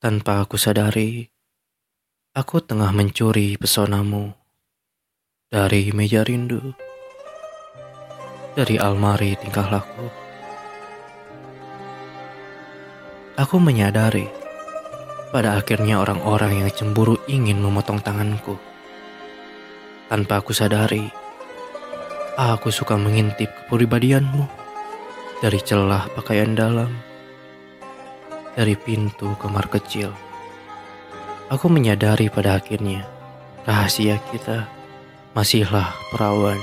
Tanpa aku sadari, aku tengah mencuri pesonamu dari meja rindu, dari almari tingkah laku. Aku menyadari pada akhirnya orang-orang yang cemburu ingin memotong tanganku. Tanpa aku sadari, aku suka mengintip kepribadianmu dari celah pakaian dalam dari pintu kamar kecil. Aku menyadari pada akhirnya rahasia kita masihlah perawan.